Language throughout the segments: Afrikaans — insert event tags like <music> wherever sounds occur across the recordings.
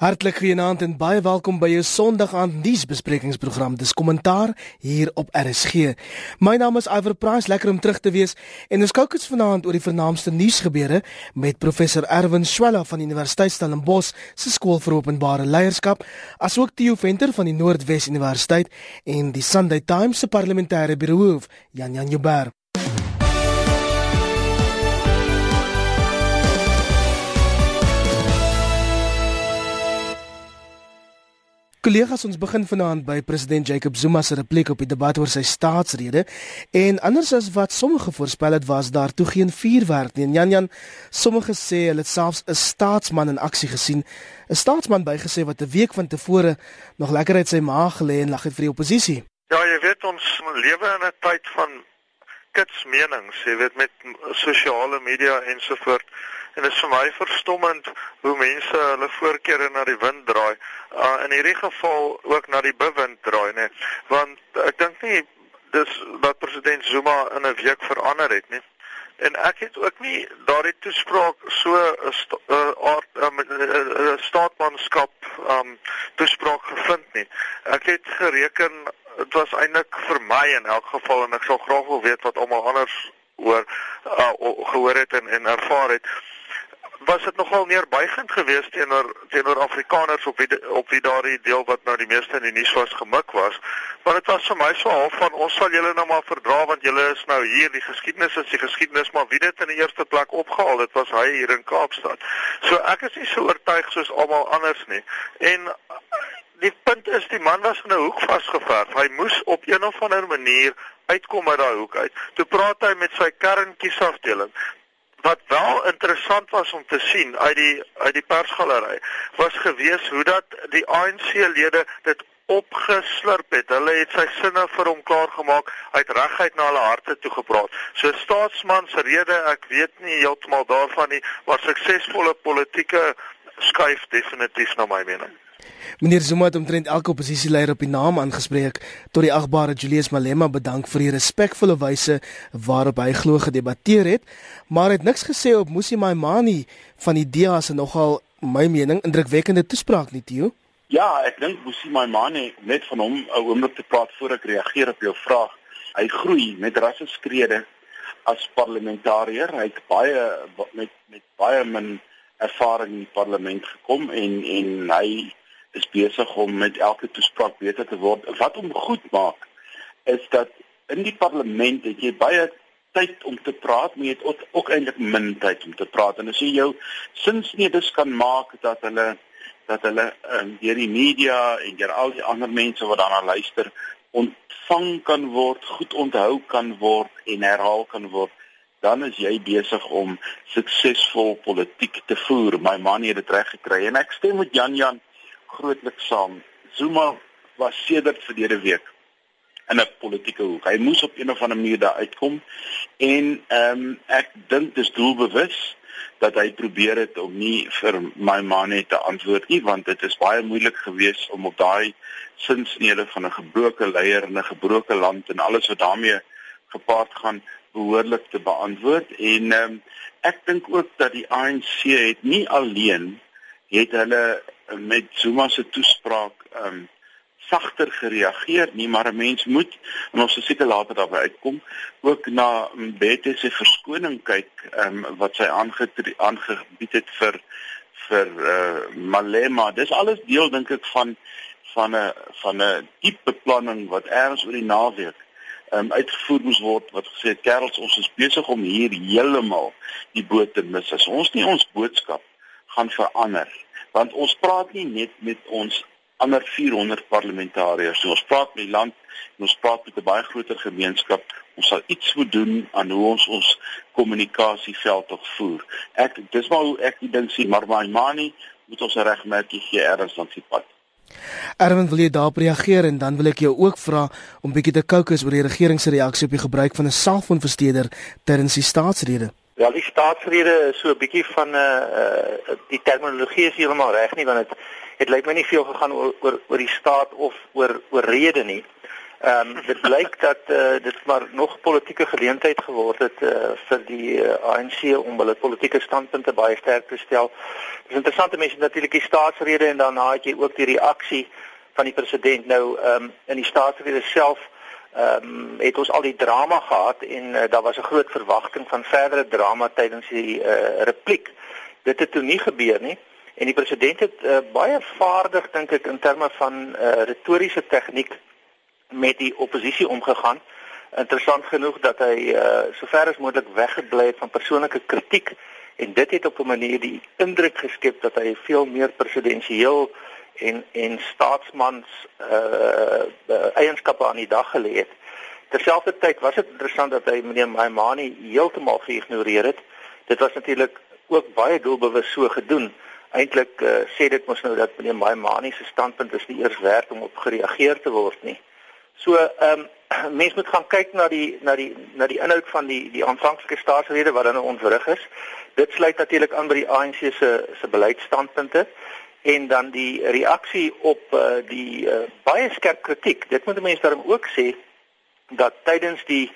Hartlik goeienaand en baie welkom by jou Sondag aand nuusbesprekingsprogram. Dis kommentaar hier op RSG. My naam is Iver Price, lekker om terug te wees en ons kyk ons vanaand oor die vernaamste nuusgebeure met professor Erwin Swela van Universiteit Stellenbosch se skool vir openbare leierskap, asook Theo Venter van die Noordwes Universiteit en die Sunday Times se parlementêre biroof, Jan Jan Joubert. Kollegas, ons begin vanaand by president Jacob Zuma se repliek op die debat oor sy staatsrede en anders as wat sommige voorspel het, was daar toe geen vuurwerk nie. En Jan Jan, sommige sê hulle het selfs 'n staatsman in aksie gesien, 'n staatsman bygesê wat 'n week van tevore nog lekker uit sy maag gelê en lag het vir die oppositie. Ja, jy weet ons lewe in 'n tyd van kitsmenings, jy weet met sosiale media ensovoorts en dit is vir my verstommend hoe mense hulle voorkeure na die wind draai. Uh, in hierdie geval ook na die bewind draai, né? Want ek dink nie dis dat president Zuma in 'n week verander het nie. En ek het ook nie daardie toespraak so 'n sta, uh, um, uh, staatmanskap um toespraak gevind nie. Ek het gereken dit was eintlik vir my in elk geval en ek sou graag wil weet wat almal anders oor uh, gehoor het en en ervaar het was dit nogal meer buigend geweest teenoor teenoor Afrikaners op wie op wie daardie deel wat nou die meeste in die nuus was gemik was. Maar dit was vir my so half van ons sal julle nou maar verdra want julle is nou hier die geskiedenis is die geskiedenis maar wie dit in die eerste plek opgehaal het was hy hier in Kaapstad. So ek is nie so oortuig soos almal anders nie. En die punt is die man was in 'n hoek vasgeverf. Hy moes op een of ander manier uitkom uit daai hoek uit. Toe praat hy met sy kernkiesafdeling wat wel interessant was om te sien uit die uit die persgalery was gewees hoe dat die ANC-lede dit opgeslurp het. Hulle het sy sinne vir hom klaar gemaak uit regheid na hulle harte toe gepraat. So staatsman se rede, ek weet nie heeltemal daarvan nie, maar suksesvolle politieke skuif definitief na my mening. Meneer Zuma het omtrent elke oppositieleier op die naam aangespreek tot die agbare Julius Malema bedank vir die respekvolle wyse waarop hy glo gedebatteer het, maar het niks gesê op Musi Maimani van die DA se nogal my mening indrukwekkende toespraak nie, Theo. Ja, ek dink Musi Maimani net van hom 'n oomblik te praat voor ek reageer op jou vraag. Hy groei met rasse skrede as parlementariër. Hy het baie met met baie min ervaring in die parlement gekom en en hy is besig om met elke toespraak beter te word. Wat hom goed maak is dat in die parlement het jy baie tyd om te praat, maar jy het ook, ook eintlik min tyd om te praat. En as jy jou sinsnedes kan maak dat hulle dat hulle um, deur die media en deur al die ander mense wat daarna luister ontvang kan word, goed onthou kan word en herhaal kan word, dan is jy besig om suksesvol politiek te voer. My man het dit reg gekry en ek stem met Jan Jan grootliks saam. Zuma was sedert verlede week in 'n politieke hoek. Hy moes op een of ander manier daar uitkom en ehm um, ek dink dis doelbewus dat hy probeer het om nie vir my man net te antwoord nie want dit is baie moeilik geweest om op daai sinsnede van 'n gebroke leier in 'n gebroke land en alles wat daarmee gepaard gaan behoorlik te beantwoord en ehm um, ek dink ook dat die ANC het nie alleen het hulle met Zuma se toespraak ehm um, sagter gereageer nie, maar 'n mens moet en ons seker later daarby uitkom ook na Mbete se verskoning kyk ehm um, wat sy aangebied het vir vir uh, Malema. Dis alles deel dink ek van van 'n van 'n diep beplanning wat erns oor die naweek ehm um, uitgevoer moes word wat gesê het kerels ons is besig om hier heeltemal die boot te mis. As ons nie ons boodskap gaan verander want ons praat nie net met ons ander 400 parlementariërs. Ons praat met die land en ons praat met 'n baie groter gemeenskap. Ons sal iets moet doen aan hoe ons ons kommunikasieveld tog voer. Ek dis maar hoe ek die ding sien, maar my manie moet ons regmerkie gee erns langs die pad. Erwin wil jy daarop reageer en dan wil ek jou ook vra om bietjie te kookus oor die regering se reaksie op die gebruik van 'n selfoonversteuder tydens die staatsrede. Ja, die staatsrede is so 'n bietjie van 'n uh, uh, die terminologie is heeltemal reg nie want dit het lyk my nie veel gegaan oor oor oor die staat of oor oor rede nie. Ehm um, dit <laughs> blyk dat uh, dit maar nog politieke geleentheid geword het uh, vir die uh, ANC om hulle politieke standpunte baie sterk te stel. Dis interessant mense natuurlik die staatsrede en daarna het jy ook die reaksie van die president nou ehm um, in die staatsrede self ehm um, het ons al die drama gehad en uh, daar was 'n groot verwagting van verdere drama tydens die uh, repliek. Dit het toe nie gebeur nie. En die president het uh, baie vaardig dink ek in terme van uh, retoriese tegniek met die oppositie omgegaan. Interessant genoeg dat hy uh sover as moontlik weggebly het van persoonlike kritiek en dit het op 'n manier die indruk geskep dat hy veel meer presidensieel en en staatsmans uh, uh eienskappe aan die dag gelê het. Terselfdertyd was dit interessant dat hy meneer Maimani heeltemal geïgnoreer het. Dit was natuurlik ook baie doelbewus so gedoen. Eintlik uh, sê dit mos nou dat meneer Maimani se standpunt is nie eers werd om op gereageer te word nie. So ehm <clears throat> um, mense moet gaan kyk na die na die na die inhoud van die die aanvanklike staatsrede wat dan ontwrig is. Dit sluit natuurlik aan by die ANC se se beleidsstandpunte en dan die reaksie op uh, die uh, baie skerp kritiek. Dit moet mense daarom ook sê dat tydens die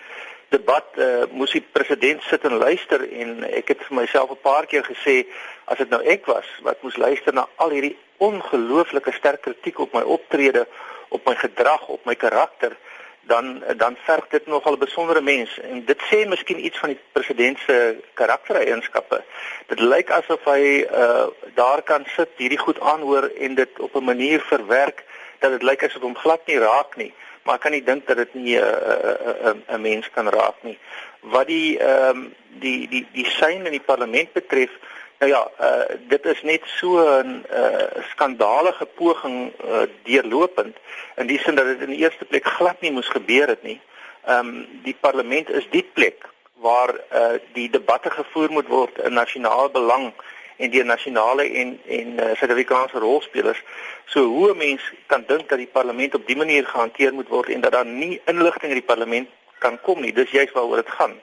debat uh, moes die president sit en luister en ek het vir myself 'n paar keer gesê as dit nou ek was wat moes luister na al hierdie ongelooflike sterk kritiek op my optrede op my gedrag, op my karakter, dan dan verg dit nogal 'n besondere mens en dit sê miskien iets van die president se karaktereienskappe. Dit lyk asof hy uh daar kan sit, hierdie goed aanhoor en dit op 'n manier verwerk dat dit lyk asof hom glad nie raak nie, maar kan nie dink dat dit nie 'n uh, 'n uh, 'n mens kan raak nie. Wat die ehm um, die die die sein in die parlement betref, Nou ja, uh, dit is net so 'n uh, skandalige poging uh, deurlopend in die sin dat dit in die eerste plek glad nie moes gebeur het nie. Ehm um, die parlement is die plek waar uh, die debatte gevoer moet word in nasionale belang en die nasionale en en uh, Suid-Afrikaanse rolspelers. So hoe 'n mens kan dink dat die parlement op dië manier gehanteer moet word en dat daar nie inligting in die parlement kan kom nie. Dis juist waaroor dit gaan.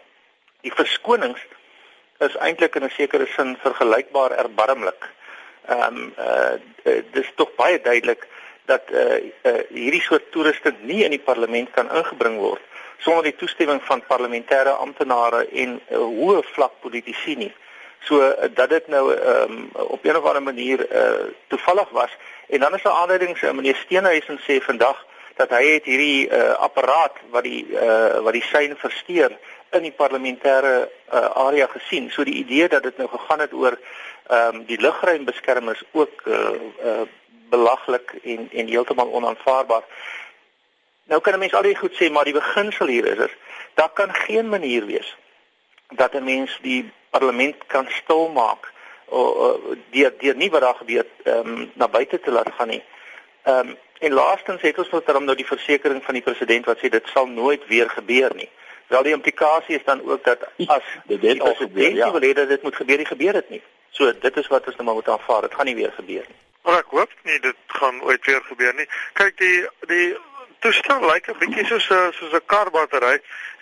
Die verskonings is eintlik in 'n sekere sin vergelykbaar erbarmlik. Ehm um, uh dis tog baie duidelik dat uh, uh hierdie soort toerusting nie in die parlement kan ingebring word sonder die toestemming van parlementêre amptenare en uh, hoë vlak politici nie. So uh, dat dit nou ehm um, op 'n of ander manier uh toevallig was en dan is daar aanleidings uh, meneer Steenhuisen sê vandag dat hy het hierdie uh apparaat wat die uh wat die sein versteur in die parlementêre uh, area gesien. So die idee dat dit nou gegaan het oor ehm um, die lugruimbeskerming is ook uh, uh, belaglik en en heeltemal onaanvaarbaar. Nou kan 'n mens al die goed sê, maar die beginsel hier is is daar kan geen manier wees dat 'n mens die parlement kan stilmaak of deur deur nie wat daar gebeur ehm um, na buite te laat gaan nie. Ehm um, en laastens het ons dan nou die versekering van die president wat sê dit sal nooit weer gebeur nie. Wel die implikasie is dan ook dat as dit dit al gebeur, ja. wil hê dat dit moet gebeur, nie gebeur dit nie. So dit is wat ons nou moet aanvaar. Dit gaan nie weer gebeur nie. Maar ek hoop nie dit gaan ooit weer gebeur nie. Kyk die die toestel lyk 'n bietjie soos 'n soos 'n karbattery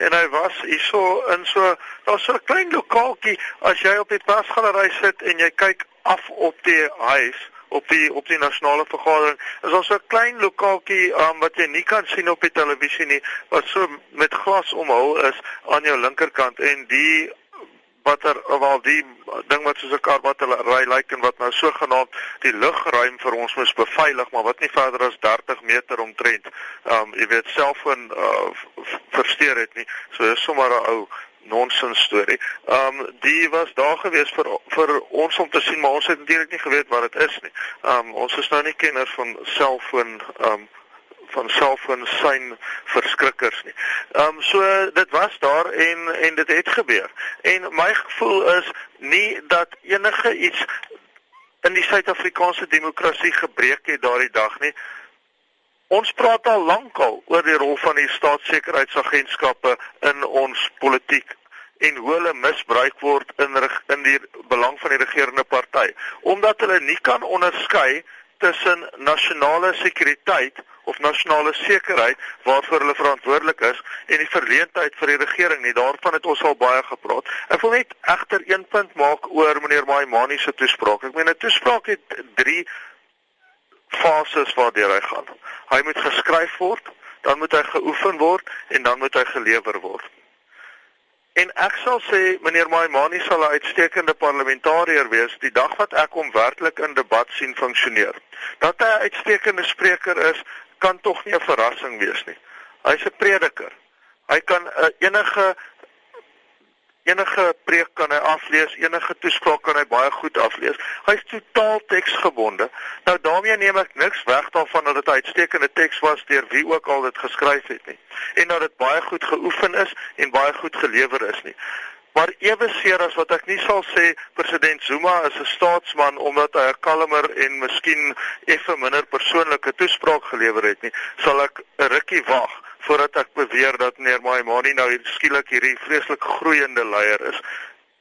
en hy was hierso in so daar's so 'n klein lokaaltjie as jy op die pasgalery sit en jy kyk af op die huis op die op die nasionale vergadering. Is daar so 'n klein lokaaltjie um, wat jy nie kan sien op die televisie nie wat so met glas omhul is aan jou linkerkant en die watter wel die ding wat soos 'n kar wat hulle ry lyk en wat nou sogenaamd die lugruim vir ons moet beveilig maar wat nie verder as 30 meter omtrent um jy weet selfoon uh, versteur het nie. So dis sommer 'n ou nonsens storie. Ehm um, die was daar gewees vir vir ons om te sien, maar ons het natuurlik nie geweet wat dit is nie. Ehm um, ons is nou nie kenners van selfoon ehm um, van selfoon sein verskrikkers nie. Ehm um, so dit was daar en en dit het gebeur. En my gevoel is nie dat enige iets in die Suid-Afrikaanse demokrasie gebreek het daardie dag nie. Ons praat al lankal oor die rol van die staatssekuriteitsagentskappe in ons politiek en hoe hulle misbruik word in in die belang van die regerende party omdat hulle nie kan onderskei tussen nasionale sekuriteit of nasionale sekerheid waarvoor hulle verantwoordelik is en die verleentheid vir die regering nie daarvan het ons al baie gepraat. Ek wil net egter een punt maak oor meneer Maimani se toespraak. Ek meen 'n toespraak het 3 fases waardeur hy gaan. Hy moet geskryf word, dan moet hy geoefen word en dan moet hy gelewer word. En ek sal sê meneer Maimani sal 'n uitstekende parlementariër wees die dag wat ek hom werklik in debat sien funksioneer. Dat hy 'n uitstekende spreker is, kan tog nie 'n verrassing wees nie. Hy's 'n prediker. Hy kan uh, enige enige preek kan hy aflees, enige toespraak kan hy baie goed aflees. Hy's totaal teksgebonde. Nou daarmee neem ek niks weg daarvan dat dit 'n uitstekende teks was deur wie ook al dit geskryf het nie en dat dit baie goed geoefen is en baie goed gelewer is nie. Maar eweseer as wat ek nie sal sê president Zuma is 'n staatsman omdat hy 'n kalmer en miskien effe minder persoonlike toespraak gelewer het nie, sal ek 'n rukkie wag voordat ek beweer dat meneer Maimani nou skielik hierdie vreeslik groeiende leier is.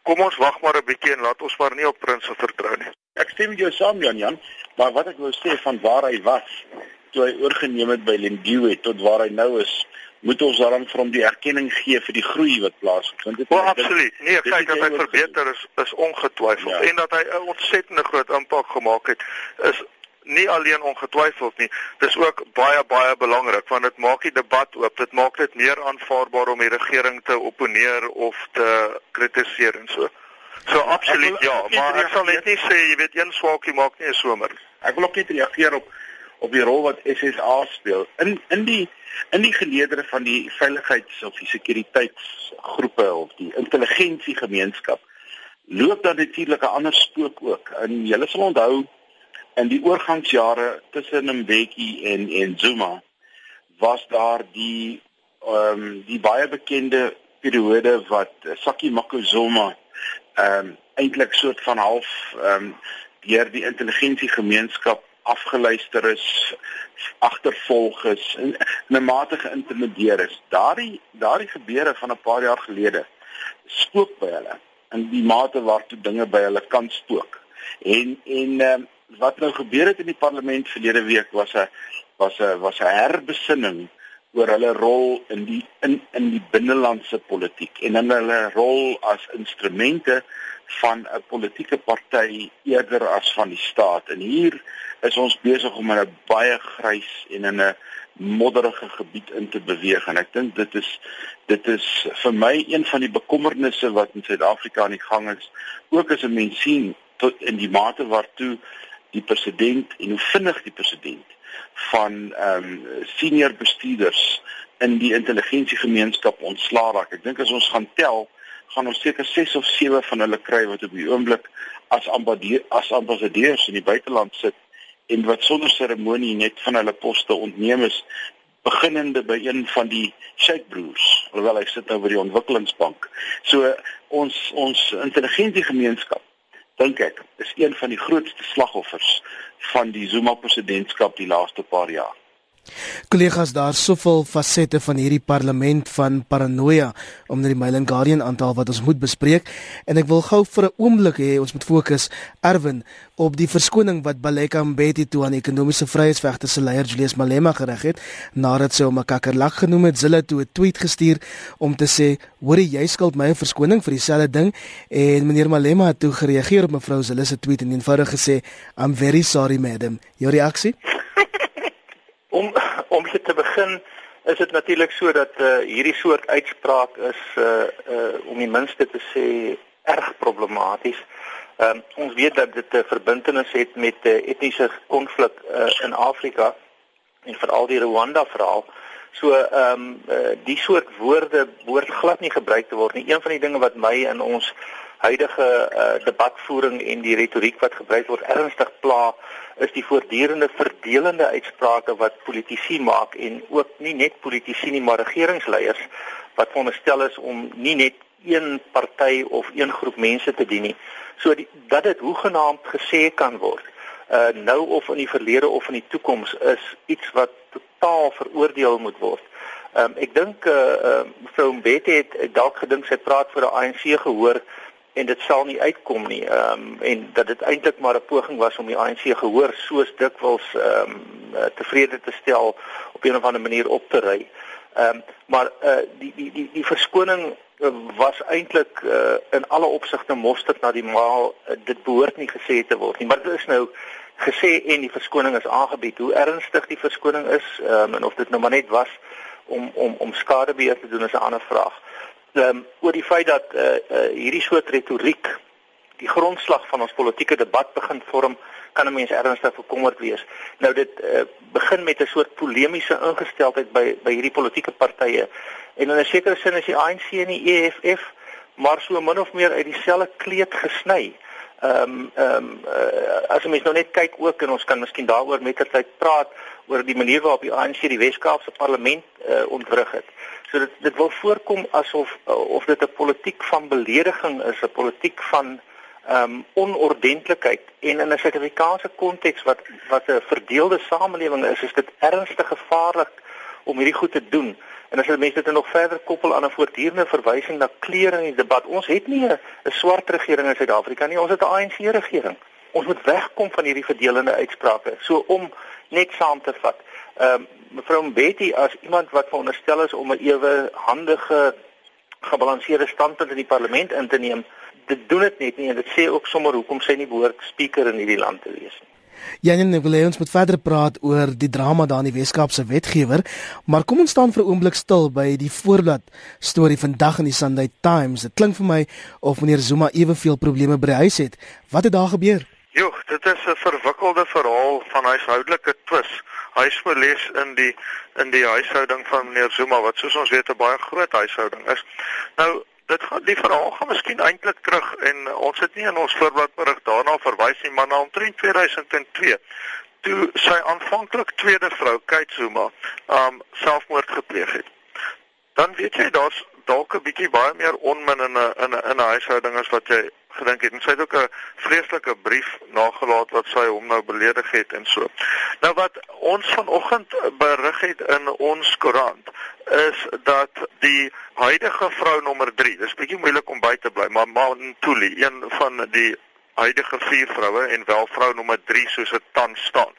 Kom ons wag maar 'n bietjie en laat ons maar nie op prinses vertrou nie. Ek stem met jou saam Jan Jan, maar wat ek wou sê van waar hy was toe hy oorgeneem het by Lindiwe tot waar hy nou is, moet ons daarom vir hom die erkenning gee vir die groei wat plaasgevind het. Ja, absoluut. Nee, kyk dat hy verbeter is is ongetwyfeld ja. en dat hy 'n ontsettende groot impak gemaak het is nie alleen ongetwyfeld nie, dis ook baie baie belangrik want dit maak die debat oop. Dit maak dit meer aanvaarbaar om die regering te opponeer of te kritiseer en so. So absoluut ja, maar ek sal net nie sê jy weet een swaakie maak nie 'n somer. Ek wil ook net reageer op op die rol wat SSA speel in in die in die geleedere van die veiligheids of die sekuriteitsgroepe of die intelligensiegemeenskap loop dan natuurlik 'n ander spook ook. En julle sal onthou in die oorgangsjare tussen Mbeki en en Zuma was daar die ehm um, die baie bekende periode wat Saki Makuzoma ehm um, eintlik soort van half ehm um, deur die intelligensiegemeenskap afgeluister is, agtervolg is en in 'n mate geïntimideer is. Daardie daardie gebeure van 'n paar jaar gelede spook by hulle in die mate waartoe dinge by hulle kan spook. En en ehm um, wat nou gebeur het in die parlement verlede week was 'n was 'n was 'n herbesinning oor hulle rol in die in in die binnelandse politiek en in hulle rol as instrumente van 'n politieke party eerder as van die staat. En hier is ons besig om in 'n baie grys en in 'n modderige gebied in te beweeg en ek dink dit is dit is vir my een van die bekommernisse wat in Suid-Afrika aan die gang is ook as 'n mens sien tot in die mate waartoe die president en hoe vinnig die president van ehm um, senior bestuurders in die intelligensiegemeenskap ontslaa raak. Ek dink as ons gaan tel, gaan ons seker 6 of 7 van hulle kry wat op die oomblik as ambassadeur as ambassadeurs in die buiteland sit en wat sonder seremonie net van hulle poste ontneem is beginnende by een van die Sheikh broers alhoewel hy sit nou by die ontwikkelingsbank. So ons ons intelligensiegemeenskap dink ek is een van die grootste slagoffers van die Zuma presidentskap die laaste paar jaar. Kollegas, daar soveel fasette van hierdie parlement van paranoia om na die Mailing Guardian aantal wat ons moet bespreek en ek wil gou vir 'n oomblik hê ons moet fokus Erwin op die verskoning wat Baleka Mbeki toe aan ekonomiese vryheidsvegters se leier Julius Malema gerig het nadat sy hom 'n kakkerlak genoem het. Hulle toe 'n tweet gestuur om te sê, "Hoor jy skuld my 'n verskoning vir dieselfde ding?" En meneer Malema het toe gereageer op mevrou Zille se tweet en eenvoudig gesê, "I'm very sorry madam." Jou reaksie? Om <laughs> om te begin is dit natuurlik so dat uh, hierdie soort uitspraak is uh, uh, om die minste te sê erg problematies. Um, ons weet dat dit 'n verbintenis het met 'n uh, etniese konflik uh, in Afrika en veral die Rwanda verhaal. So ehm um, uh, die soort woorde behoort glad nie gebruik te word nie. Een van die dinge wat my in ons huidige uh, debatvoering en die retoriek wat gebruik word ernstig pla is die voortdurende verdelende uitsprake wat politici maak en ook nie net politici nie maar regeringsleiers wat veronderstel is om nie net een party of een groep mense te dien nie. So die, dat dit hoegenaamd gesê kan word uh nou of in die verlede of in die toekoms is iets wat totaal veroordeel moet word. Um ek dink uh, uh mevrou Mbete het dalk gedink sy praat vir 'n ANC gehoor en dit sal nie uitkom nie. Ehm um, en dat dit eintlik maar 'n poging was om die ANC gehoor soos dikwels ehm um, tevrede te stel op 'n of ander manier op te ry. Ehm um, maar uh, die die die die verskoning eh, was eintlik uh, in alle opsigte mosterd na die maal uh, dit behoort nie gesê te word nie maar dit is nou gesê en die verskoning is aangebied hoe ernstig die verskoning is um, en of dit nou maar net was om om om skadebeheer te doen is 'n ander vraag. Um, oor die feit dat uh, uh, hierdie soort retoriek die grondslag van ons politieke debat begin vorm, kan 'n mens ernstig bekommerd wees. Nou dit uh, begin met 'n soort polemiese ingesteldheid by by hierdie politieke partye. En in 'n sekere sin is die ANC en die EFF maar so min of meer uit dieselfde kleed gesny. Ehm um, ehm um, uh, as ons nou net kyk ook en ons kan miskien daaroor met tyd praat oor die manier waarop die ANC die Wes-Kaapse parlement uh, ontwrig het. So dit dit wil voorkom asof uh, of dit 'n politiek van belediging is, 'n politiek van ehm um, onordentlikheid en in 'n Suid-Afrikaanse konteks wat wat 'n verdeelde samelewing is, is dit ernstig gevaarlik om hierdie goed te doen. En as jy mense dit nog verder koppel aan 'n voortdurende verwysing na kleure in die debat, ons het nie 'n swart regering in Suid-Afrika nie, ons het 'n ANC regering. Ons moet wegkom van hierdie verdelende uitsprake. So om net saam te vat. Ehm uh, mevrou Betty as iemand wat veronderstel is om 'n ewe handige gebalanseerde standpunt in die parlement in te neem, dit doen dit net nie en dit sê ook sommer hoekom sy nie behoort speaker in hierdie land te wees nie. Janine, ek wil hê ons moet verder praat oor die drama daar in die Weskaapse wetgewer, maar kom ons staan vir 'n oomblik stil by die voorblad storie vandag in die Sunday Times. Dit klink vir my of meneer Zuma eweveel probleme by die huis het. Wat het daar gebeur? Jo, dit is 'n verwikkelde verhaal van huishoudelike twis. Huisverlies in die in die huishouding van meneer Zuma wat soos ons weet 'n baie groot huishouding is. Nou dit gaan die verhaal gaan miskien eintlik terug en ons het nie in ons voorbladberig daarna verwys nie maar na omtrent 2002 toe sy aanvanklik tweede vrou Kate Zuma um selfmoord gepleeg het. Dan weet jy daar's dalk 'n bietjie baie meer onmin in 'n in 'n in 'n huishouding as wat jy gedink het. En sy het ook 'n vreeslike brief nagelaat wat sy hom nou beledig het en so. Nou wat ons vanoggend berig het in ons koerant is dat die huidige vrou nommer 3, dis bietjie moeilik om by te bly, maar Mantuli, een van die huidige vier vroue en wel vrou nommer 3 soos dit tans staan.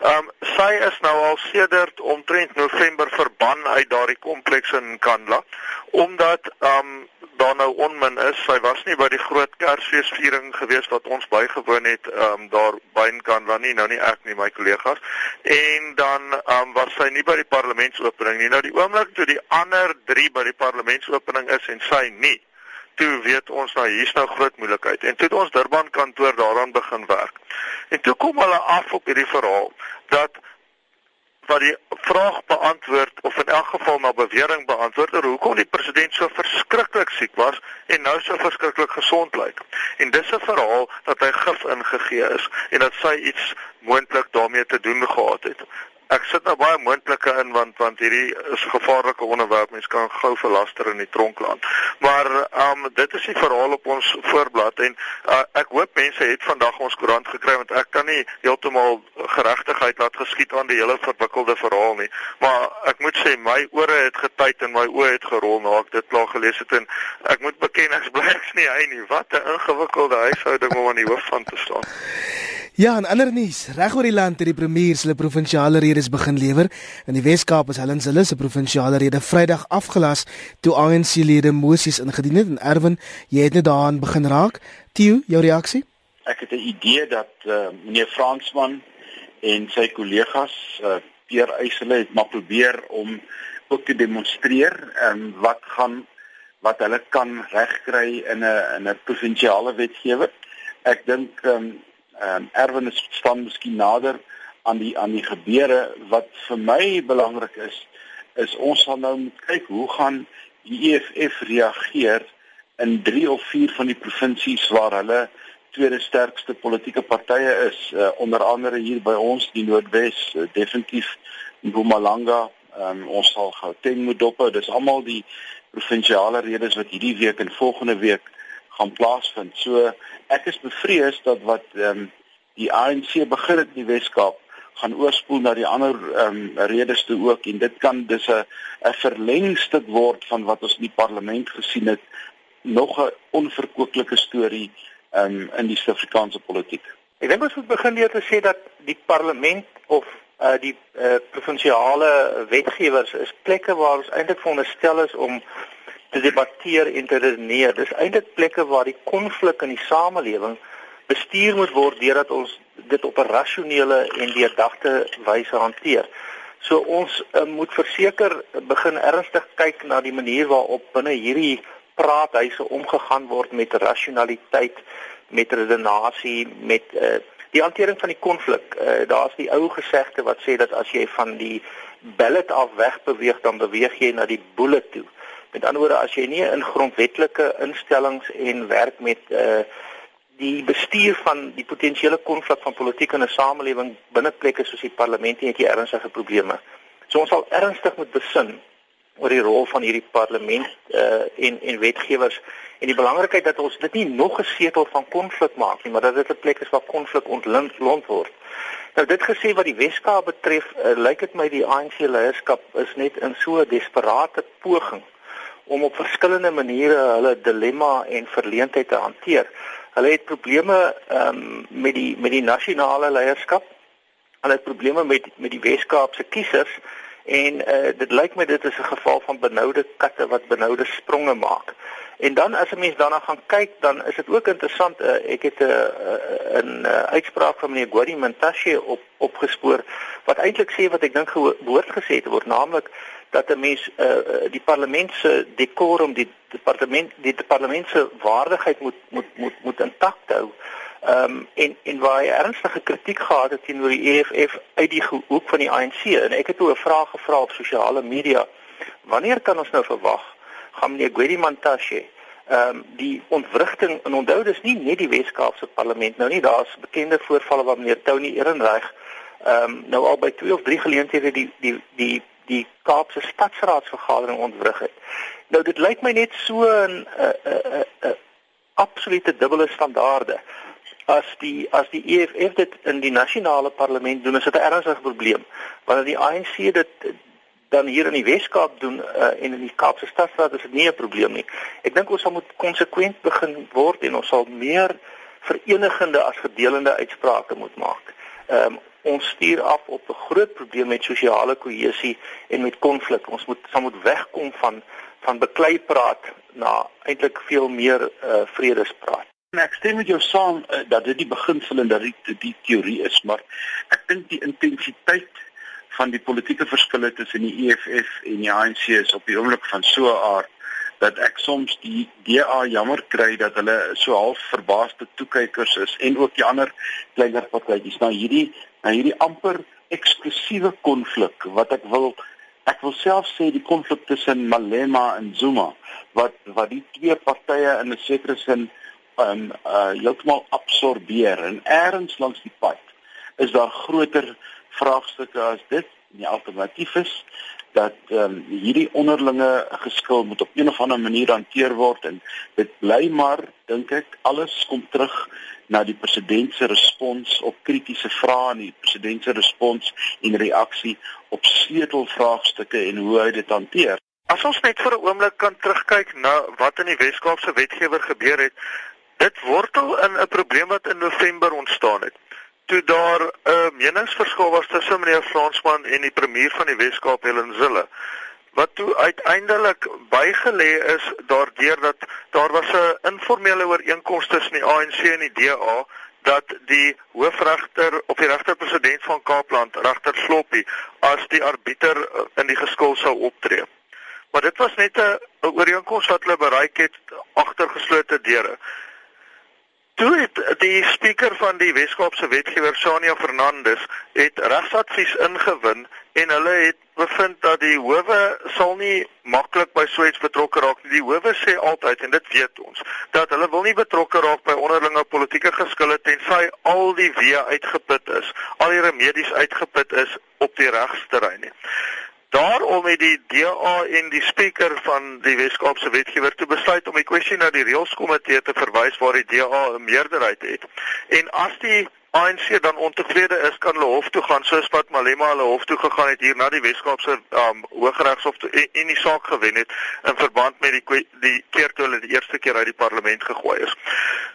Ehm um, sy is nou al sedert omtrent November verban uit daardie kompleks in Kandla omdat ehm um, daar nou onmin is. Sy was nie by die groot Kersfeesviering gewees wat ons bygewoon het ehm um, daar by in Kandla nie, nou nie ek nie, my kollegas. En dan ehm um, was sy nie by die parlementsopening nie. Nou die oomblik toe die ander 3 by die parlementsopening is en sy nie toe weet ons nou hier's nou groot moeilikheid en toe het ons Durban kantoor daaraan begin werk. En toe kom hulle af op hierdie verhaal dat wat die vraag beantwoord of in elk geval na bewering beantwoord oor hoekom die president so verskriklik siek was en nou so verskriklik gesond lyk. En dis 'n verhaal dat hy gif ingegee is en dat sy iets moontlik daarmee te doen gehad het ek sit nou baie moontlike in want want hierdie is gevaarlike onderwerp. Mens kan gou verlaster in die tronkland maar um dit is die verhaal op ons voorblad en uh, ek hoop mense het vandag ons koerant gekry want ek kan nie heeltemal geregtigheid laat geskied aan die hele verwikkelde verhaal nie. Maar ek moet sê my ore het getuit en my oë het gerol na ek dit klaar gelees het en ek moet beken ek <laughs> bly ek nie hy nie. Wat 'n ingewikkelde huishouding om aan die hoof van te staan Ja, en ander nuus, reg oor die land het die premier se provinsiale redes begin lewer. In die Wes-Kaap is Helen Zille se provinsiale rede Vrydag afgelas toe ANC-lede mosies ingedien het en Erwin, jy het net daaraan begin raak. Tieu, jou reaksie? Ek het 'n idee dat uh, meneer Fransman en sy kollegas, uh, Pierre Eisele het maar probeer om ook te demonstreer um, wat gaan wat hulle kan regkry in 'n in 'n provinsiale wetgewer. Ek dink um, ehm um, Erwin is staan miskien nader aan die aan die gebeure. Wat vir my belangrik is is ons sal nou moet kyk hoe gaan die EFF reageer in 3 of 4 van die provinsies waar hulle tweede sterkste politieke partye is. Uh, onder andere hier by ons die Noordwes uh, definitief Mpumalanga. Um, ons sal Gauteng moet dop dis almal die provinsiale redes wat hierdie week en volgende week gaan plaasvind. So ek is bevrees dat wat ehm um, die ANC begin het in die Weskaap gaan oorspoel na die ander ehm um, redes toe ook en dit kan dus 'n 'n verlengstuk word van wat ons in die parlement gesien het nog 'n onverkoeklike storie ehm um, in die Suid-Afrikaanse politiek. Ek dink ons moet begin deur te sê dat die parlement of uh die uh provinsiale wetgewers is plekke waar ons eintlik veronderstel is om te debatteer en te redeneer. Dis eintlik plekke waar die konflik in die samelewing bestuur moet word deurdat ons dit op 'n rasionele en deurdagte wyse hanteer. So ons uh, moet verseker begin ernstig kyk na die manier waarop binne hierdie praathuise omgegaan word met rasionaliteit, met redenasie, met uh, die hantering van die konflik. Uh, Daar's die ou gesegde wat sê dat as jy van die ballet af weg beweeg dan beweeg jy na die bullet toe. Met ander woorde, as jy nie in grondwetlike instellings en werk met uh die bestuur van die potensiële konflik van politiek in 'n samelewing binne plekke soos die parlement het jy ernstige probleme. So ons sal ernstig moet besin oor die rol van hierdie parlement uh en en wetgewers en die belangrikheid dat ons dit nie nog 'n setel van konflik maak nie, maar dat dit 'n plek is waar konflik ontlont word. Nou dit gesê wat die Weskaap betref, uh, lyk dit my die ANC leierskap is net in so 'n desperate poging om op verskillende maniere hulle dilemma en verleentheid te hanteer. Hulle het probleme ehm um, met die met die nasionale leierskap. Hulle het probleme met met die Weskaapse kiesers en uh, dit lyk my dit is 'n geval van benoude katte wat benoude spronge maak. En dan as 'n mens daarna gaan kyk, dan is dit ook interessant. Uh, ek het 'n uh, 'n uh, uitspraak van meneer Gwadi Mantashe op opgespoor wat eintlik sê wat ek dink behoort gesê te word, naamlik dat 'n mens uh, die parlement se decorum, die departement die parlement se waardigheid moet moet moet moet intact hou. Ehm um, en en waar hy ernstige kritiek gehad het teenoor die EFF uit die hoek van die ANC en ek het toe 'n vraag gevra op sosiale media. Wanneer kan ons nou verwag gaan meneer Gwedi Mantashe ehm um, die ontwrigting en onthou dis nie net die Wes-Kaapse parlement nou nie daar's bekende voorvalle waar meneer Tony Ehrenreich ehm um, nou al by 2 of 3 geleenthede die die die die Kaapse stadsraadsvergadering ontwrig het. Nou dit lyk my net so 'n 'n 'n absolute dubbele standaarde as die as die EFF dit in die nasionale parlement doen is dit 'n ernstige probleem wanneer die ANC dit dan hier in die Weskaap doen uh, en in die Kaapse Stadsraad is dit nie 'n probleem nie. Ek dink ons sal moet konsekwent begin word en ons sal meer verenigende as verdelende uitsprake moet maak. Ehm um, ons stuur af op 'n groot probleem met sosiale kohesie en met konflik. Ons moet sal moet wegkom van van beklei praat na eintlik veel meer uh, vredespraat. En ek stem met jou saam uh, dat dit die beginsel en dat dit die, teorie is, maar ek dink die intensiteit van die politieke verskille tussen die EFF en die ANC is op die oomblik van so 'n aard dat ek soms die DA jammer kry dat hulle so half verbaasde toekykers is en ook die ander kleiner partytjies na hierdie na hierdie amper eksklusiewe konflik wat ek wil ek wil self sê die konflik tussen Malema en Zuma wat wat die twee partye in 'n sekere sin um uh heeltemal absorbeer en eers langs die pad is daar groter vraagstukke as dit die alternatief is dat um hierdie onderlinge geskil moet op een of ander manier hanteer word en dit bly maar dink ek alles kom terug na die president se respons op kritiese vrae en die president se respons en reaksie op sleutelvraagstukke en hoe hy dit hanteer. As ons net vir 'n oomblik kan terugkyk na wat in die Wes-Kaapse wetgewer gebeur het, Dit wortel in 'n probleem wat in November ontstaan het. Toe daar 'n uh, meningsverskil was tussen meneer Fransman en die premier van die Wes-Kaap Helen Zille wat toe uiteindelik bygelê is daardeur dat daar was 'n informele ooreenkoms tussen die ANC en die DA dat die hoofregter of die regterpresident van Kaapland, regter Sloppy, as die arbiter uh, in die geskil sou optree. Maar dit was net 'n ooreenkoms wat hulle bereik het agter geslote deure. Toe het die spreker van die Weskaapse wetgewer Sania Fernandes het regsadvies ingewin en hulle het bevind dat die howe sal nie maklik by so iets betrokke raak nie. Die howe sê altyd en dit weet ons dat hulle wil nie betrokke raak by onderlinge politieke geskille tensy al die weë uitgeput is, al die remedies uitgeput is op die regsterrein nie. Daarom het die DA en die spreker van die Weskaapse wetgewer toe besluit om die kwessie na die reëlskomitee te verwys waar die DA 'n meerderheid het. En as die ANC dan ontevrede is, kan hulle hof toe gaan soos wat Malema hulle hof toe gegaan het hier na die Weskaapse um, Hooggeregshof toe en, en die saak gewen het in verband met die die keer toe hulle die eerste keer uit die parlement gegooi is.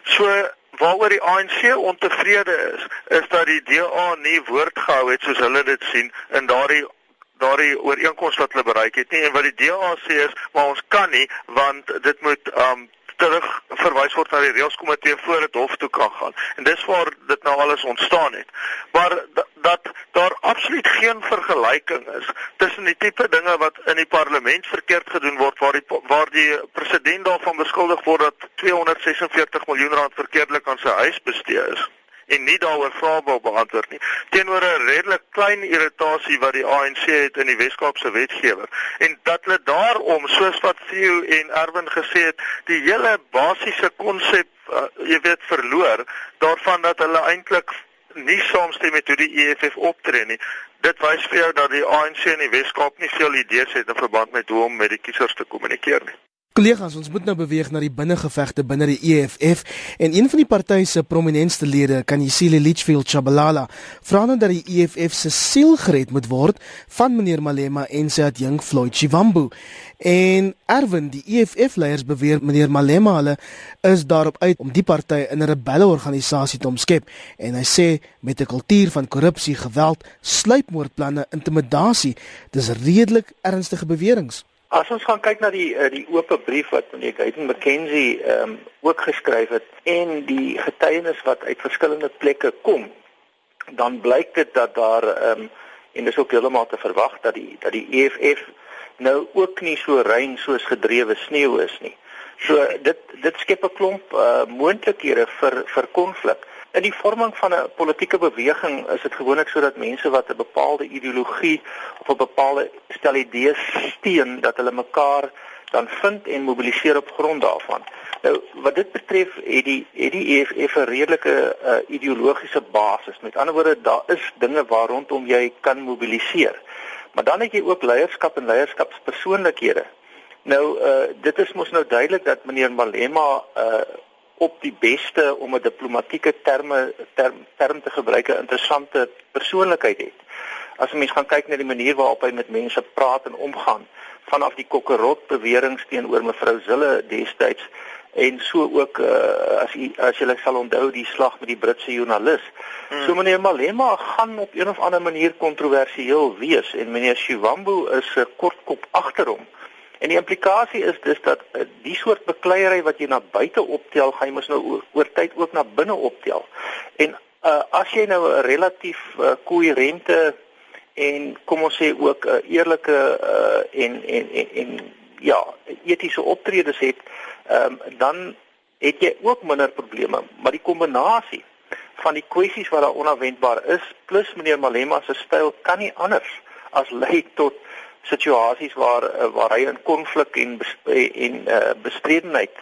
So waaroor die ANC ontevrede is, is dat die DA nie woord gehou het soos hulle dit sien in daardie daardie ooreenkoms wat hulle bereik het nie en wat die DA sê is maar ons kan nie want dit moet um terug verwys word na die reëlskomitee voor dit hof toe kan gaan. En dis waar dit nou alles ontstaan het. Maar dat daar absoluut geen vergelyking is tussen die tipe dinge wat in die parlement verkeerd gedoen word waar die waar die president daarvan beskuldig word dat 246 miljoen rand verkeerdelik aan sy huis bestee is en nie daaroor vrae wou beantwoord nie. Teenoor 'n redelik klein irritasie wat die ANC het in die Wes-Kaapse wetgewer en dat hulle daarom soos wat Theo en Erwin gesê het die hele basiese konsep uh, jy weet verloor daarvan dat hulle eintlik nie saamstem met hoe die EFF optree nie. Dit wys vir jou dat die ANC in die Wes-Kaap nie veel idees het in verband met hoe om met die kiesers te kommunikeer nie Kollegas, ons moet nou beweeg na die binnengevegte binne die EFF en een van die party se prominentste lede, Kanyisile Litchfield Chabalala, vra nou dat die EFF se siel gered moet word van meneer Malema en sy adjunk Floyd Chiwambu. En Erwin, die EFF leiers beweer meneer Malema hulle is daarop uit om die party in 'n rebelle organisasie te omskep en hy sê met 'n kultuur van korrupsie, geweld, sluipmoordplanne, intimidasie, dis redelik ernstige beweringe. As ons gaan kyk na die uh, die oop brief wat meneer Guyton McKenzie ehm um, ook geskryf het en die getuienis wat uit verskillende plekke kom, dan blyk dit dat daar ehm um, en dis ook heeltemal te verwag dat die dat die EFF nou ook nie so rein soos gedrewe sneeu is nie. So dit dit skep 'n klomp uh, moontlikhede vir vir konflik. In die vorming van 'n politieke beweging is dit gewoonlik sodat mense wat 'n bepaalde ideologie of 'n bepaalde stel idees steun dat hulle mekaar dan vind en mobiliseer op grond daarvan. Nou wat dit betref het die het die EFF 'n redelike uh, ideologiese basis. Met ander woorde daar is dinge waar rondom jy kan mobiliseer. Maar dan het jy ook leierskap en leierskapspersoonlikhede. Nou uh, dit is mos nou duidelik dat meneer Malema uh, op die beste om 'n diplomatieke terme term, term te gebruik 'n interessante persoonlikheid het. As 'n mens gaan kyk na die manier waarop hy met mense praat en omgaan, vanaf die kokkerot beweringe teenoor mevrou Zille destyds en so ook uh, as jy as jy sal onthou die slag met die Britse joernalis. Hmm. So meneer Malema gaan op een of ander manier kontroversieel wees en meneer Shivambu is 'n kortkop agter hom. En die implikasie is dus dat uh, die soort bekleierery wat jy na buite optel, gaan jy mos nou oor, oor tyd ook na binne optel. En uh, as jy nou 'n relatief uh, koherente en kom ons sê ook 'n uh, eerlike uh, en, en en en ja, etiese optredes het, um, dan het jy ook minder probleme, maar die kombinasie van die kwessies wat daar onverwendbaar is plus meneer Malema se styl kan nie anders as lei tot situasies waar uh, waar hy in konflik en en uh, bestredenheid,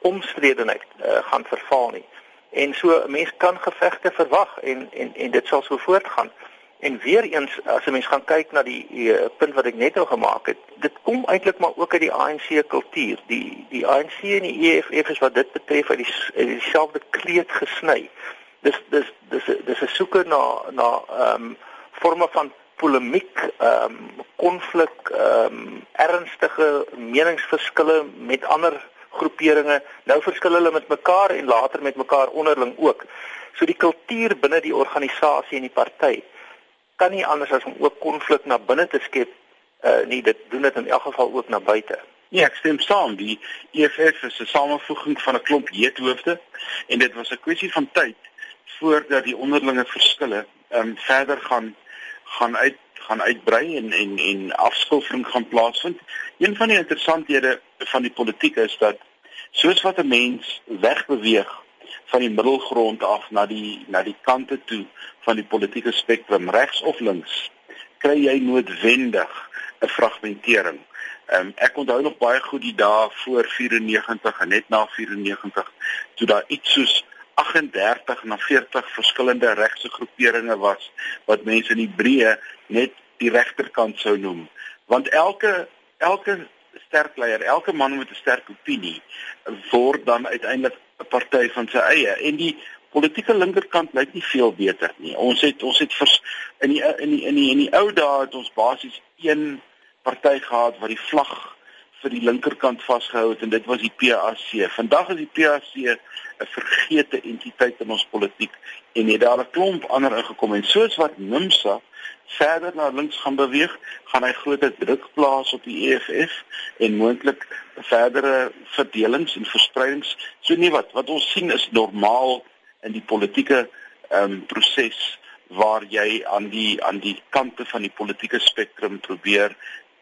omstredenheid uh, gaan verval nie. En so 'n mens kan gevegte verwag en en en dit sal so voortgaan. En weer eens as 'n mens gaan kyk na die, die punt wat ek net nou gemaak het, dit kom eintlik maar ook uit die ANC kultuur. Die die ANC en die EFF is wat dit betref uit die dieselfde kleed gesny. Dis dis dis dis 'n soeke na na ehm um, forme van polemiek, ehm um, konflik, ehm um, ernstige meningsverskille met ander groeperinge. Nou verskil hulle met mekaar en later met mekaar onderling ook. So die kultuur binne die organisasie en die party kan nie anders as om ook konflik na binne te skep uh nie dit doen dit in elk geval ook na buite. Ja, ek stem saam. Die EFF is 'n samevoeging van 'n klomp heethoofde en dit was 'n kwessie van tyd voordat die onderlinge verskille ehm um, verder gaan gaan uit gaan uitbrei en en en afskoffing gaan plaasvind. Een van die interessanthede van die politiek is dat soos wat 'n mens wegbeweeg van die middelgrond af na die na die kante toe van die politieke spektrum regs of links, kry jy noodwendig 'n fragmentering. Um, ek onthou nog baie goed die dae voor 94 en net na 94 toe daar iets soos 38 na 40 verskillende regse groeperinge was wat mense in Hebreë net die regterkant sou noem. Want elke elke sterk leier elke man met 'n sterk opinie word dan uiteindelik 'n party van sy eie. En die politieke linkerkant lyk nie veel beter nie. Ons het ons het vers, in die in die in die in die ou dae het ons basies een party gehad wat die vlag vir die linkerkant vasgehou het en dit was die PAC. Vandag is die PAC 'n vergete entiteit in ons politiek en het daar 'n klomp ander ingekom en soos wat NIMSA verder na links gaan beweeg, gaan hy groter druk plaas op die EFF en moontlik verdere verdelings en verspreidings. So nie wat wat ons sien is normaal in die politieke ehm um, proses waar jy aan die aan die kante van die politieke spektrum probeer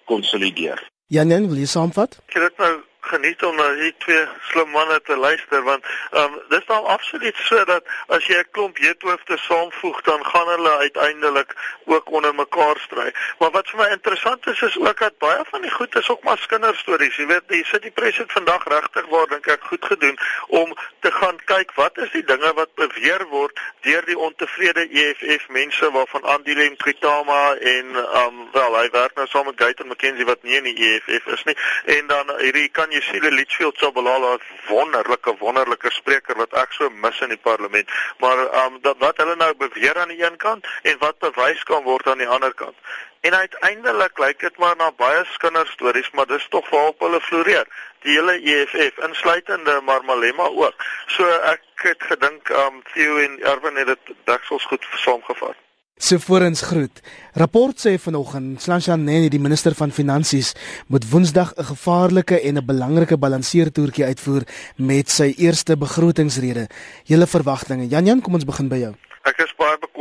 konsolideer. Janen, wil jy saamvat? Ek het nou geniet om na hierdie twee slim manne te luister want um, dis dan absoluut so dat as jy 'n klomp jeethoofde saamvoeg dan gaan hulle uiteindelik ook onder mekaar stry. Maar wat vir my interessant is is ook dat baie van die goed is ook maar kinderstories. Jy weet, jy sit die president vandag regtig waar dink ek goed gedoen om te gaan kyk wat is die dinge wat beweer word deur die ontevrede EFF mense waarvan Andile Mkritama en um, wel hy werk nou saam met Gaitan McKenzie wat nie in die EFF is nie en dan hierdie kan sien Litchfield Sobalala is wonderlike wonderlike spreker wat ek so mis in die parlement. Maar um, dat wat hulle nou beweer aan die een kant en wat bewys kan word aan die ander kant. En uiteindelik lyk dit maar na baie kinderstories, maar dis tog waarop hulle floreer. Die hele EFF insluitende Marmalema ook. So ek het gedink um, Theo en Erwin het dit daksels goed saamgevat. So voorins groet. Rapport sê vanoggend Slanshan Nene, die minister van Finansies, moet Woensdag 'n gevaarlike en 'n belangrike balanseertoertjie uitvoer met sy eerste begrotingsrede. Julle verwagtinge. Jan Jan, kom ons begin by jou.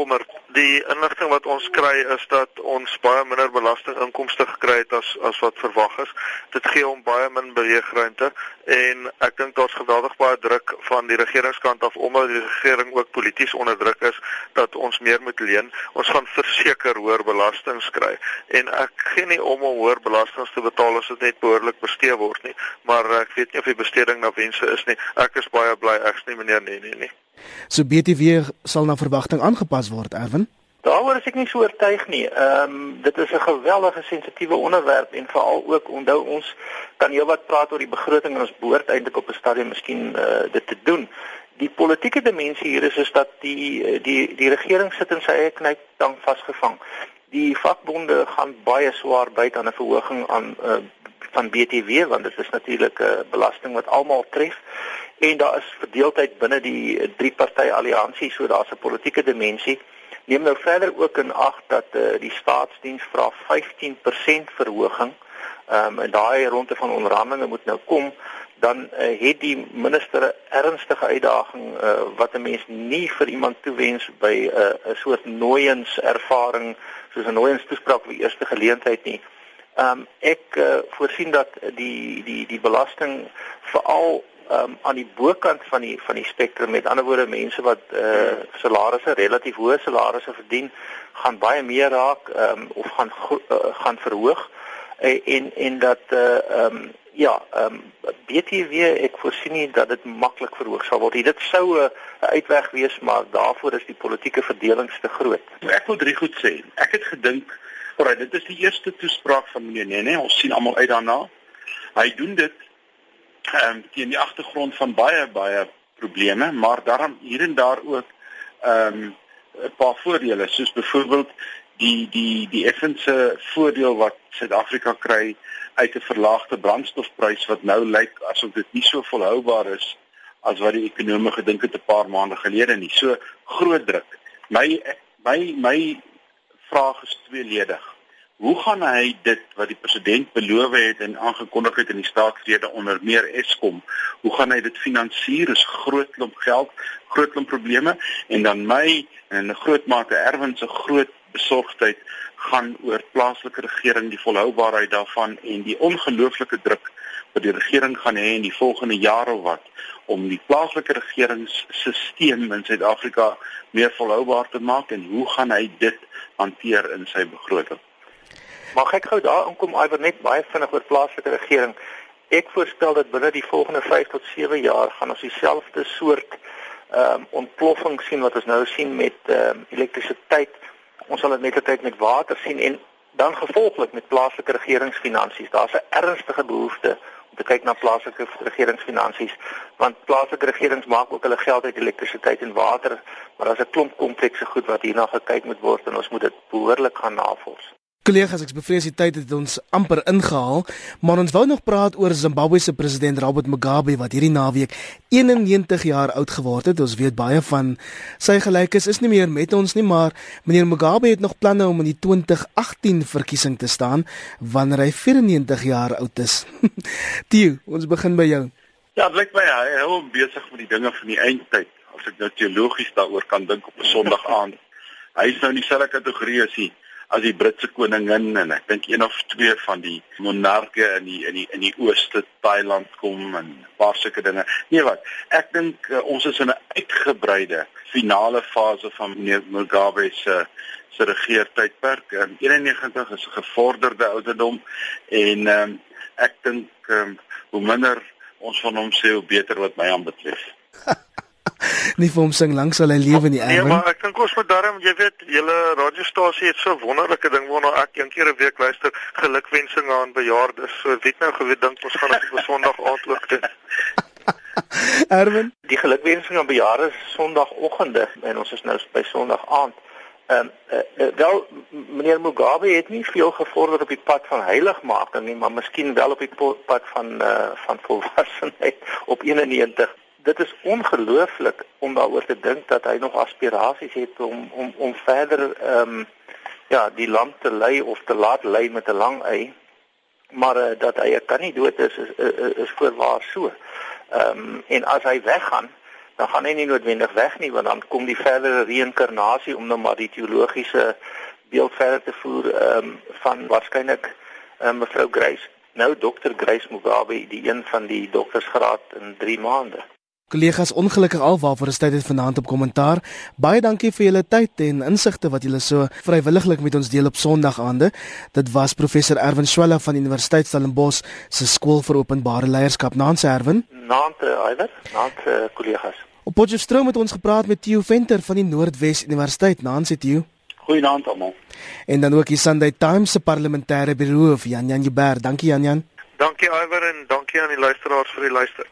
Bekommerd. Die inligting wat ons kry is dat ons baie minder belastinginkomste gekry het as as wat verwag is. Dit gee hom baie min beweegruimte en ek dink daar's geweldig baie druk van die regeringskant af omdat die regering ook polities onder druk is dat ons meer moet leen. Ons gaan verseker hoër belastings kry en ek gee nie om om hoër belastings te betaal as dit net behoorlik bestee word nie, maar ek weet nie of die besteding na wense is nie. Ek is baie bly ek's nie meneer nee nee nee. So BTW sal na verwagting aangepas word, Erwin. Daaroor is ek nie so oortuig nie. Ehm um, dit is 'n geweldige sensitiewe onderwerp en veral ook onthou ons kan heelwat praat oor die begroting en ons behoort eintlik op 'n stadium miskien uh, dit te doen. Die politieke dimensie hier is is dat die die die regering sit in sy eie knyp dan vasgevang. Die vakbonde gaan baie swaar byt aan 'n verhoging aan uh, van BTW want dit is natuurlik 'n uh, belasting wat almal tref. En daar is verdeeldheid binne die drie party alliansie so daar's 'n politieke dimensie. Neem nou verder ook in ag dat uh, die staatsdiens vra 15% verhoging. Um, en daai ronde van onderhandelinge moet nou kom. Dan uh, het die minister 'n ernstige uitdaging uh, wat 'n mens nie vir iemand toewens by 'n uh, soort nooiens ervaring soos 'n nooiens toespraak vir eerste geleentheid nie. Ehm um, ek uh, voorsien dat die die die belasting veral um, aan die bokant van die van die spektrum met ander woorde mense wat uh, salarisse relatief hoë salarisse verdien gaan baie meer raak um, of gaan uh, gaan verhoog. Uh, en en dat uh, um, ja um, BTW ek voorsien nie dat dit maklik verhoog sal word dit sou 'n uitweg wees maar daarvoor is die politieke verdeling te groot. Ek wil drie goed sê. Ek het gedink Alraai, dit is die eerste toespraak van meneer Nene. Ons sien almal uit daarna. Hy doen dit ehm um, teen die agtergrond van baie baie probleme, maar daarom hier en daar ook ehm um, 'n paar voordele, soos byvoorbeeld die die die effense voordeel wat Suid-Afrika kry uit 'n verlaagde brandstofprys wat nou lyk asof dit nie so volhoubaar is as wat die ekonome gedink het 'n paar maande gelede nie. So groot druk. My my my vraag is tweeledig. Hoe gaan hy dit wat die president beloof het en aangekondig het in die staatsrede onder meer Eskom, hoe gaan hy dit finansier? Is groot klomp geld, groot klomp probleme en dan my en 'n groot mate Erwin se groot besorgdheid gaan oor plaaslike regering, die volhoubaarheid daarvan en die ongelooflike druk wat die regering gaan hê in die volgende jare of wat om die plaaslike regeringsstelsel in Suid-Afrika meer volhoubaar te maak en hoe gaan hy dit hanteer in sy begroting? Mag ek gou daar inkom Iwer net baie vinnig oor plaaslike regering. Ek voorspel dat binne die volgende 5 tot 7 jaar gaan ons dieselfde soort ehm um, ontploffing sien wat ons nou sien met ehm um, elektrisiteit. Ons sal dit net met water sien en dan gevolglik met plaaslike regeringsfinansies. Daar's 'n ernstige behoefte te kyk na plaaslike regeringsfinansies want plaaslike regerings maak ook hulle geld uit elektrisiteit en water, maar daar's 'n klomp komplekse goed wat hierna gekyk moet word en ons moet dit behoorlik gaan navors. Kollegas, ek bevrees die tyd het ons amper ingehaal, maar ons wou nog praat oor Zimbabwe se president Robert Mugabe wat hierdie naweek 91 jaar oud geword het. Ons weet baie van sy gelykes is nie meer met ons nie, maar meneer Mugabe het nog planne om in die 2018 verkiesing te staan wanneer hy 94 jaar oud is. <laughs> Tio, ons begin by jou. Ja, dit lyk my hy hou besig met die dinge van die eindtyd. As ek nou teologies daaroor kan dink op 'n Sondag aand. Hy is nou in dieselfde kategorie as hy as die Britse koningin en ek dink een of twee van die monarge in die in die in die ooste Thailand kom en 'n paar sulke dinge. Nee wat, ek dink uh, ons is in 'n uitgebreide finale fase van meneer Mugabe se se regeertydperk. Um, 91 is 'n gevorderde ouderdom en um, ek dink um, hoe minder ons van hom sê hoe beter wat my aanbetref. <laughs> nie vir hom sing lank sal hy lewe nie, Erwin. Nee, maar ek dink ons moet daarom, jy weet, julle radiostasie het so wonderlike ding waarna ek een keer 'n week luister, gelukwensinge aan bejaardes. So weet nou geweet dink ons gaan op 'n Sondag aand ook doen. <laughs> Erwin, die gelukwensinge aan bejaardes Sondagoggende en ons is nou by Sondag aand. Ehm um, uh, uh, wel meneer Mugabe het nie veel gevorder op die pad van heiligmaking nie, maar miskien wel op die pad van uh, van volwassenheid op 91 dit is ongelooflik om daaroor te dink dat hy nog aspirasies het om om om verder ehm um, ja, die land te lei of te laat lei met 'n lang ei. Maar uh, dat hy kan nie dood is is is, is voorwaar so. Ehm um, en as hy weggaan, dan gaan hy nie noodwendig weg nie want dan kom die verdere reïnkarnasie om nou maar die teologiese beeld verder te voer ehm um, van waarskynlik uh, mevrou Grace nou dokter Grace Mugabe die een van die doktersgraad in 3 maande. Kollegas, ongelukkig alwaarvoor is tyd het vanaand op kommentaar. Baie dankie vir julle tyd en insigte wat julle so vrywilliglik met ons deel op Sondag aande. Dit was professor Erwin Swela van Universiteit Stellenbosch se skool vir openbare leierskap. Naanse Erwin. Naanse Iwer. Naanse kollegas. Op Potchefstroom het ons gepraat met Theo Venter van die Noordwes Universiteit. Naanse Theo. Goeienaand almal. En dan ook die Sunday Times se parlementêre bureau, Jan Jan Jubber. Dankie Jan Jan. Dankie Iwer en dankie aan die luisteraars vir die luister.